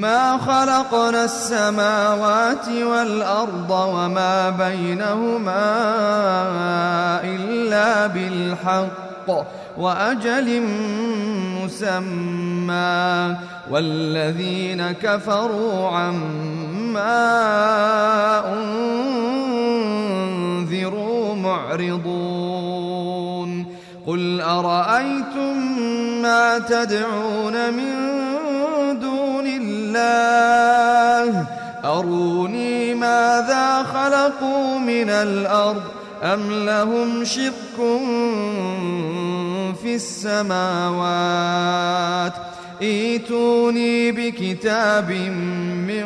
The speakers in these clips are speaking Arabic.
ما خلقنا السماوات والأرض وما بينهما إلا بالحق وأجل مسمى والذين كفروا عما أنذروا معرضون قل أرأيتم ما تدعون من الله. أروني ماذا خلقوا من الأرض أم لهم شرك في السماوات؟ ايتوني بكتاب من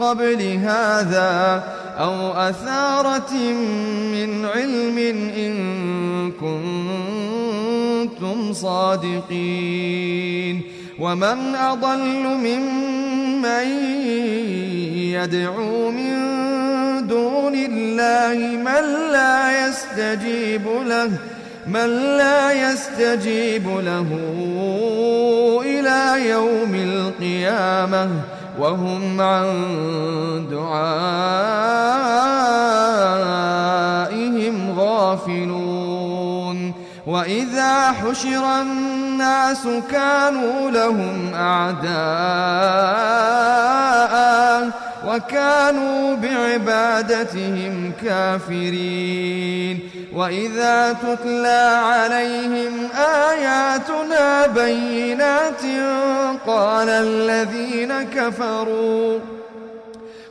قبل هذا أو أثارة من علم إن كنتم صادقين. ومن أضل ممن يدعو من دون الله من لا يستجيب له من لا يستجيب له إلى يوم القيامة وهم عن دعائهم غافلون. وإذا حشر الناس كانوا لهم أعداء وكانوا بعبادتهم كافرين وإذا تتلى عليهم آياتنا بينات قال الذين كفروا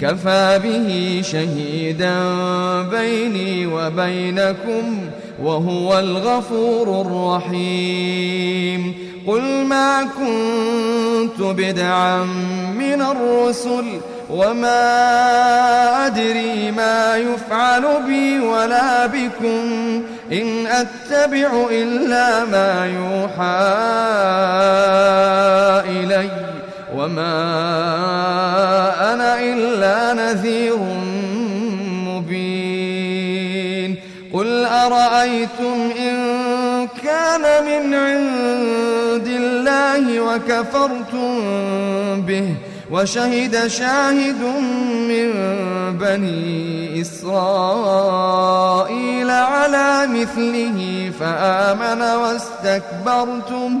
كفى به شهيدا بيني وبينكم وهو الغفور الرحيم. قل ما كنت بدعا من الرسل وما أدري ما يفعل بي ولا بكم. إن أتبع إلا ما يوحى إلي. وما أنا إلا نذير مبين قل أرأيتم إن كان من عند الله وكفرتم به وشهد شاهد من بني إسرائيل على مثله فآمن واستكبرتم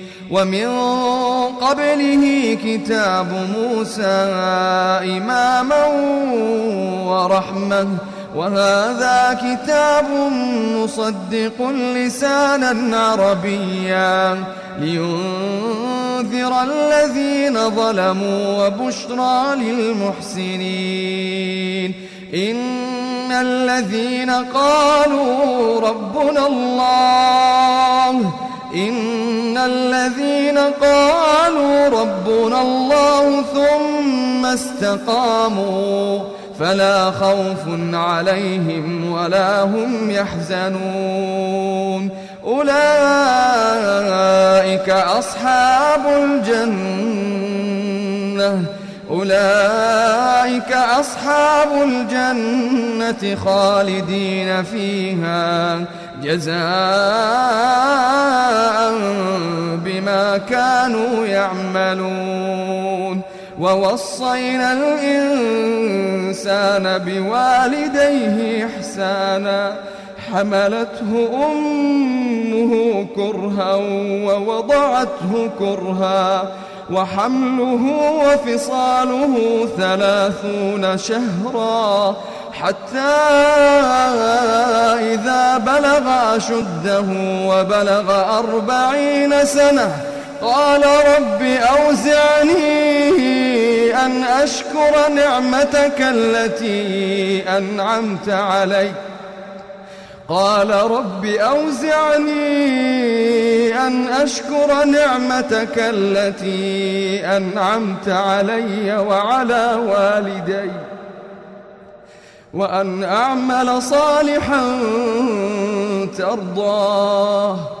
ومن قبله كتاب موسى إماما ورحمة وهذا كتاب مصدق لسانا عربيا لينذر الذين ظلموا وبشرى للمحسنين. إن الذين قالوا ربنا الله إن الذين قالوا ربنا الله ثم استقاموا فلا خوف عليهم ولا هم يحزنون. أولئك أصحاب الجنة أولئك أصحاب الجنة خالدين فيها. جزاء بما كانوا يعملون ووصينا الإنسان بوالديه إحسانا حملته أمه كرها ووضعته كرها وحمله وفصاله ثلاثون شهرا حتى إذا بلغ أشده وبلغ أربعين سنة قال رب أوزعني أن أشكر نعمتك التي أنعمت علي. قال رب أوزعني أن أشكر نعمتك التي أنعمت علي وعلى والدي. وأن أعمل صالحا ترضاه.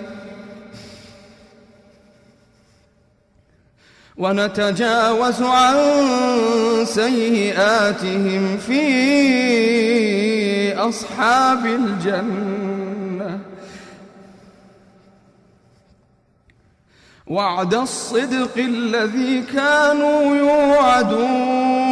ونتجاوز عن سيئاتهم في أصحاب الجنة. وعد الصدق الذي كانوا يوعدون.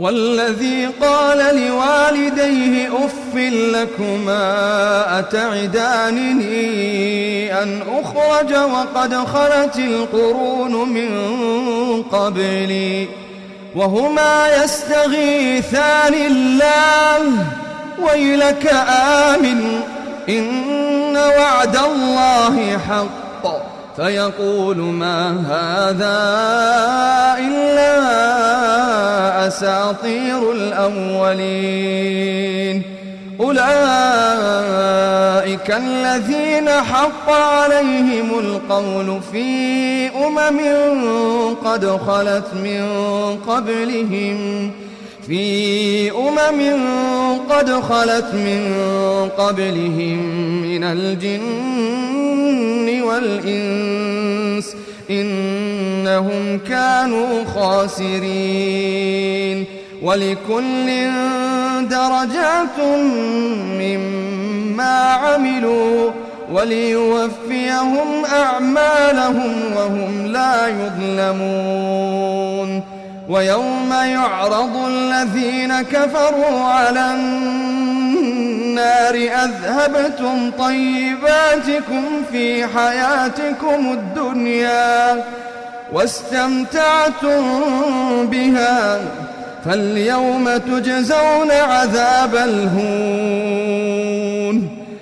والذي قال لوالديه أف لكما أتعدانني أن أخرج وقد خلت القرون من قبلي وهما يستغيثان الله ويلك آمن إن وعد الله حق فيقول ما هذا إلا أساطير الأولين. أولئك الذين حق عليهم القول في أمم قد خلت من قبلهم في أمم قد خلت من قبلهم من الجن والإنس إنهم كانوا خاسرين ولكل درجات مما عملوا وليوفيهم أعمالهم وهم لا يظلمون ويوم يعرض الذين كفروا على النار أذهبتم طيباتكم في حياتكم الدنيا واستمتعتم بها فاليوم تجزون عذاب الهون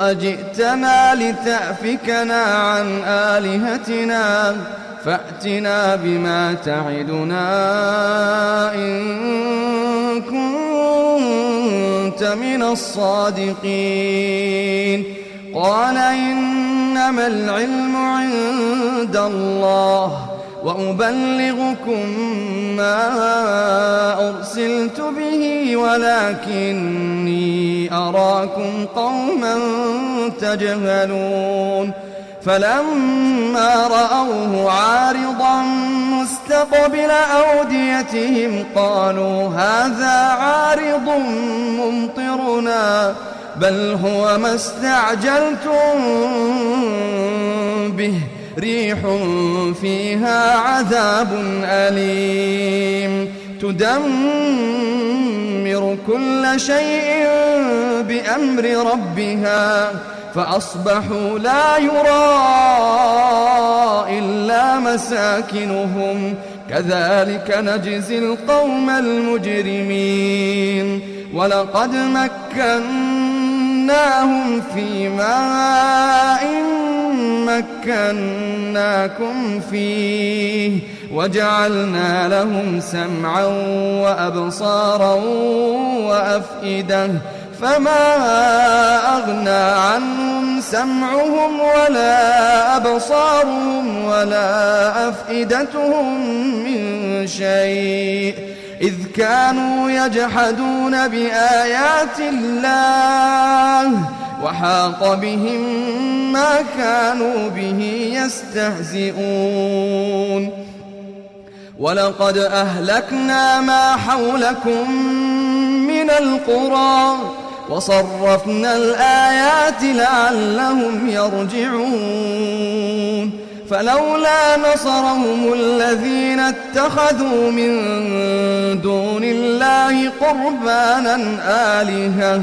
أجئتنا لتأفكنا عن آلهتنا فأتنا بما تعدنا إن كنت من الصادقين. قال إنما العلم عند الله. وأبلغكم ما أرسلت به ولكني أراكم قوما تجهلون. فلما رأوه عارضا مستقبل أوديتهم قالوا هذا عارض ممطرنا بل هو ما استعجلتم به. ريح فيها عذاب أليم. تدمر كل شيء بأمر ربها فأصبحوا لا يرى إلا مساكنهم. كذلك نجزي القوم المجرمين. ولقد مكناهم في ماء مكناكم فيه وجعلنا لهم سمعا وأبصارا وأفئدة فما أغنى عنهم سمعهم ولا أبصارهم ولا أفئدتهم من شيء إذ كانوا يجحدون بآيات الله وحاق بهم ما كانوا به يستهزئون. ولقد أهلكنا ما حولكم من القرى وصرفنا الآيات لعلهم يرجعون. فلولا نصرهم الذين اتخذوا من دون الله قربانا آلهة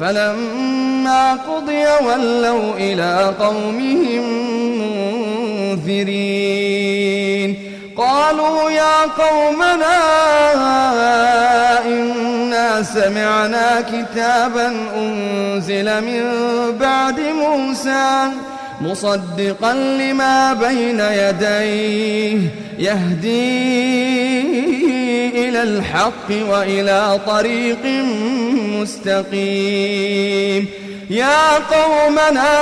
فلما قضي ولوا إلى قومهم منذرين. قالوا يا قومنا إنا سمعنا كتابا أنزل من بعد موسى. مصدقا لما بين يديه يهدي إلى الحق وإلى طريق مستقيم. يا قومنا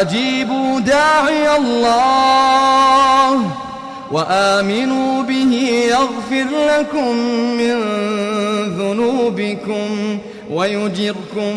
أجيبوا داعي الله وآمنوا به يغفر لكم من ذنوبكم ويجركم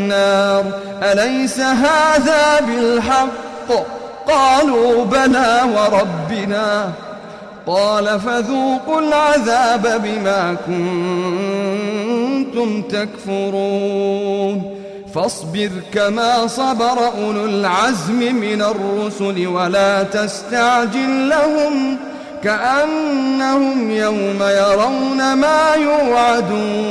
النار أليس هذا بالحق؟ قالوا بلى وربنا. قال فذوقوا العذاب بما كنتم تكفرون. فاصبر كما صبر أولو العزم من الرسل ولا تستعجل لهم كأنهم يوم يرون ما يوعدون.